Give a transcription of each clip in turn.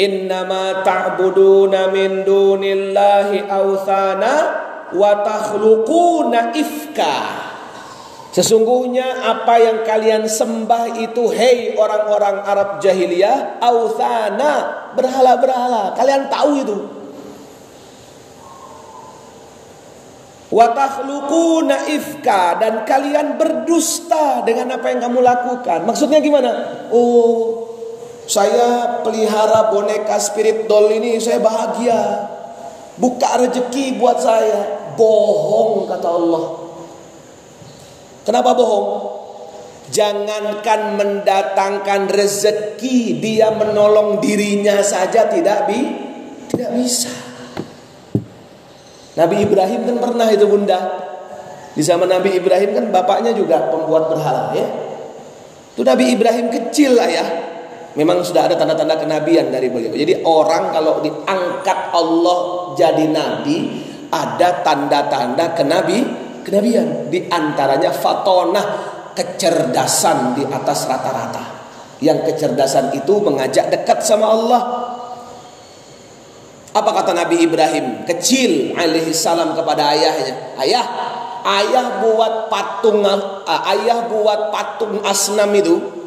Innama ta'buduna min dunillahi awthana wa takhluquna ifka. Sesungguhnya apa yang kalian sembah itu hei orang-orang Arab jahiliyah authana berhala-berhala. Kalian tahu itu. Watakhluquna ifka dan kalian berdusta dengan apa yang kamu lakukan. Maksudnya gimana? Oh, saya pelihara boneka spirit doll ini saya bahagia. Buka rezeki buat saya. Bohong kata Allah. Kenapa bohong? Jangankan mendatangkan rezeki, dia menolong dirinya saja tidak bi tidak bisa. Nabi Ibrahim kan pernah itu bunda. Di zaman Nabi Ibrahim kan bapaknya juga pembuat berhala ya. Itu Nabi Ibrahim kecil lah ya. Memang sudah ada tanda-tanda kenabian dari beliau. Jadi orang kalau diangkat Allah jadi nabi ada tanda-tanda kenabi kenabian. Di antaranya fatonah kecerdasan di atas rata-rata. Yang kecerdasan itu mengajak dekat sama Allah apa kata Nabi Ibrahim kecil alaihi salam kepada ayahnya? Ayah, ayah buat patung uh, ayah buat patung asnam itu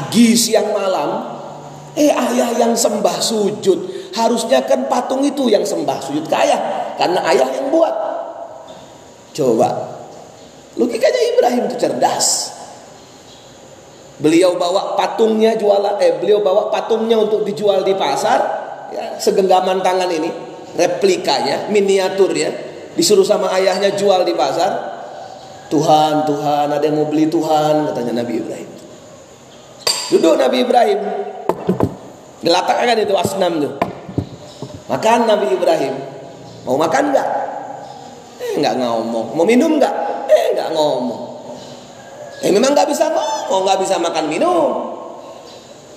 pagi siang malam. Eh ayah yang sembah sujud. Harusnya kan patung itu yang sembah sujud ke ayah karena ayah yang buat. Coba. Logikanya Ibrahim itu cerdas. Beliau bawa patungnya jualan eh beliau bawa patungnya untuk dijual di pasar ya, segenggaman tangan ini replikanya miniatur ya disuruh sama ayahnya jual di pasar Tuhan Tuhan ada yang mau beli Tuhan katanya Nabi Ibrahim duduk Nabi Ibrahim. Diletakkan itu asnam tuh makan Nabi Ibrahim. Mau makan nggak eh nggak ngomong. Mau minum nggak eh nggak ngomong. Eh memang nggak bisa ngomong nggak bisa makan minum.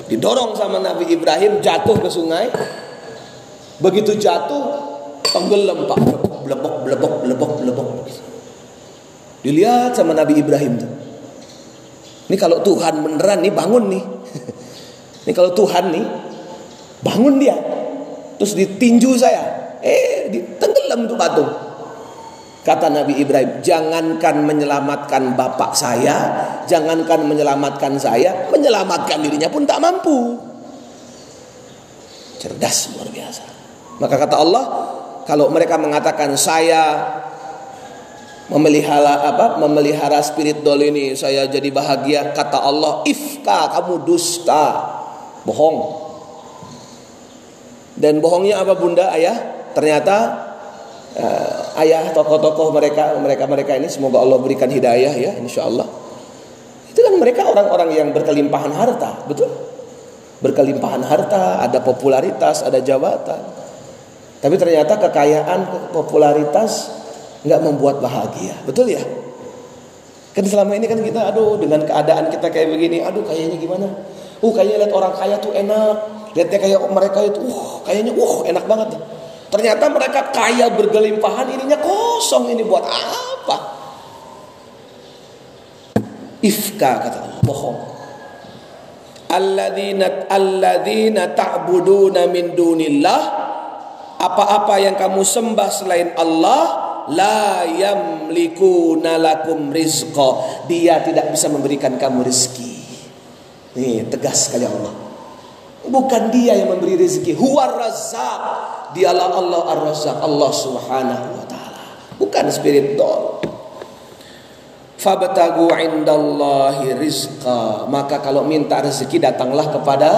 Didorong sama Nabi Ibrahim jatuh ke sungai. Begitu jatuh tenggelam pak. Blebok blebok blebok blebok. Dilihat sama Nabi Ibrahim tuh ini kalau Tuhan beneran nih bangun nih ini kalau Tuhan nih bangun dia terus ditinju saya eh tenggelam tuh batu Kata Nabi Ibrahim, jangankan menyelamatkan bapak saya, jangankan menyelamatkan saya, menyelamatkan dirinya pun tak mampu. Cerdas luar biasa. Maka kata Allah, kalau mereka mengatakan saya memelihara apa? Memelihara spirit dol ini, saya jadi bahagia. Kata Allah, ifka kamu dusta, bohong. Dan bohongnya apa bunda ayah? Ternyata uh, ayah tokoh-tokoh mereka mereka mereka ini semoga Allah berikan hidayah ya insya Allah itu kan mereka orang-orang yang berkelimpahan harta betul berkelimpahan harta ada popularitas ada jabatan tapi ternyata kekayaan popularitas nggak membuat bahagia. Betul ya? Kan selama ini kan kita aduh dengan keadaan kita kayak begini aduh kayaknya gimana? Uh kayaknya lihat orang kaya tuh enak. Lihatnya kayak mereka itu uh kayaknya uh enak banget. Ternyata mereka kaya bergelimpahan, ininya kosong ini buat apa? Ifka kata bohong. Alladzina alladzina ta'buduna min dunillah apa-apa yang kamu sembah selain Allah la yamlikuna lakum rizqa. Dia tidak bisa memberikan kamu rezeki. Nih, tegas sekali Allah. Bukan dia yang memberi rezeki, huwar razzaq. Dialah Allah Ar-Razzaq, Allah Subhanahu wa taala. Bukan spirit doll. Fabtagu indallahi rizqa. Maka kalau minta rezeki datanglah kepada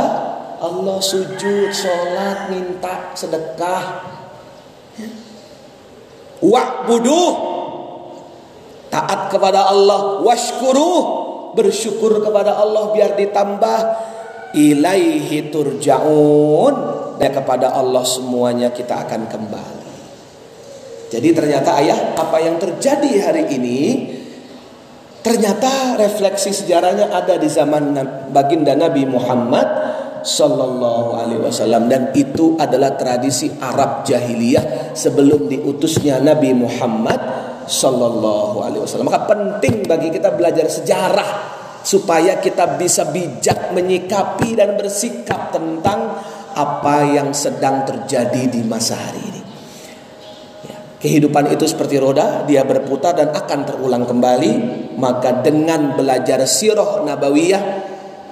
Allah sujud, sholat, minta sedekah. Wa'buduh taat kepada Allah, washkuruh bersyukur kepada Allah biar ditambah. Ilaihi turja'un. Dan kepada Allah semuanya kita akan kembali. Jadi ternyata ayah apa yang terjadi hari ini ternyata refleksi sejarahnya ada di zaman baginda Nabi Muhammad Sallallahu Alaihi Wasallam dan itu adalah tradisi Arab jahiliyah sebelum diutusnya Nabi Muhammad Sallallahu Alaihi Wasallam. Maka penting bagi kita belajar sejarah supaya kita bisa bijak menyikapi dan bersikap tentang apa yang sedang terjadi di masa hari ini. Ya, kehidupan itu seperti roda, dia berputar dan akan terulang kembali. Maka dengan belajar sirah nabawiyah,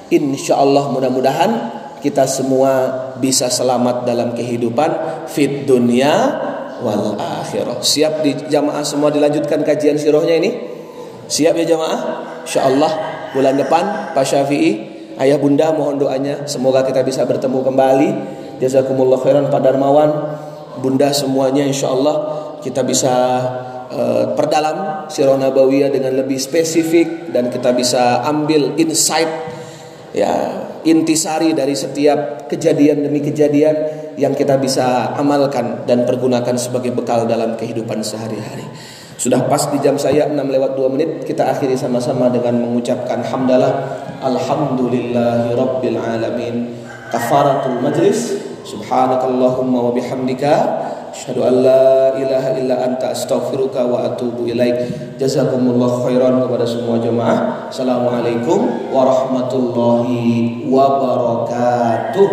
insya Allah mudah-mudahan kita semua bisa selamat dalam kehidupan fit dunia wal akhirah. Siap di jamaah semua dilanjutkan kajian sirahnya ini? Siap ya jamaah? Insya Allah bulan depan Pak Syafi'i, ayah bunda mohon doanya semoga kita bisa bertemu kembali. Jazakumullah khairan Pak Darmawan, bunda semuanya insya Allah kita bisa uh, perdalam sirah nabawiyah dengan lebih spesifik dan kita bisa ambil insight ya intisari dari setiap kejadian demi kejadian yang kita bisa amalkan dan pergunakan sebagai bekal dalam kehidupan sehari-hari. Sudah pas di jam saya 6 lewat 2 menit Kita akhiri sama-sama dengan mengucapkan hamdalah. Alhamdulillahi Rabbil Alamin. Kafaratul majlis. Subhanakallahumma wa bihamdika Asyhadu an la ilaha illa anta astaghfiruka wa atubu ilaik. Jazakumullah khairan kepada semua jemaah. Assalamualaikum warahmatullahi wabarakatuh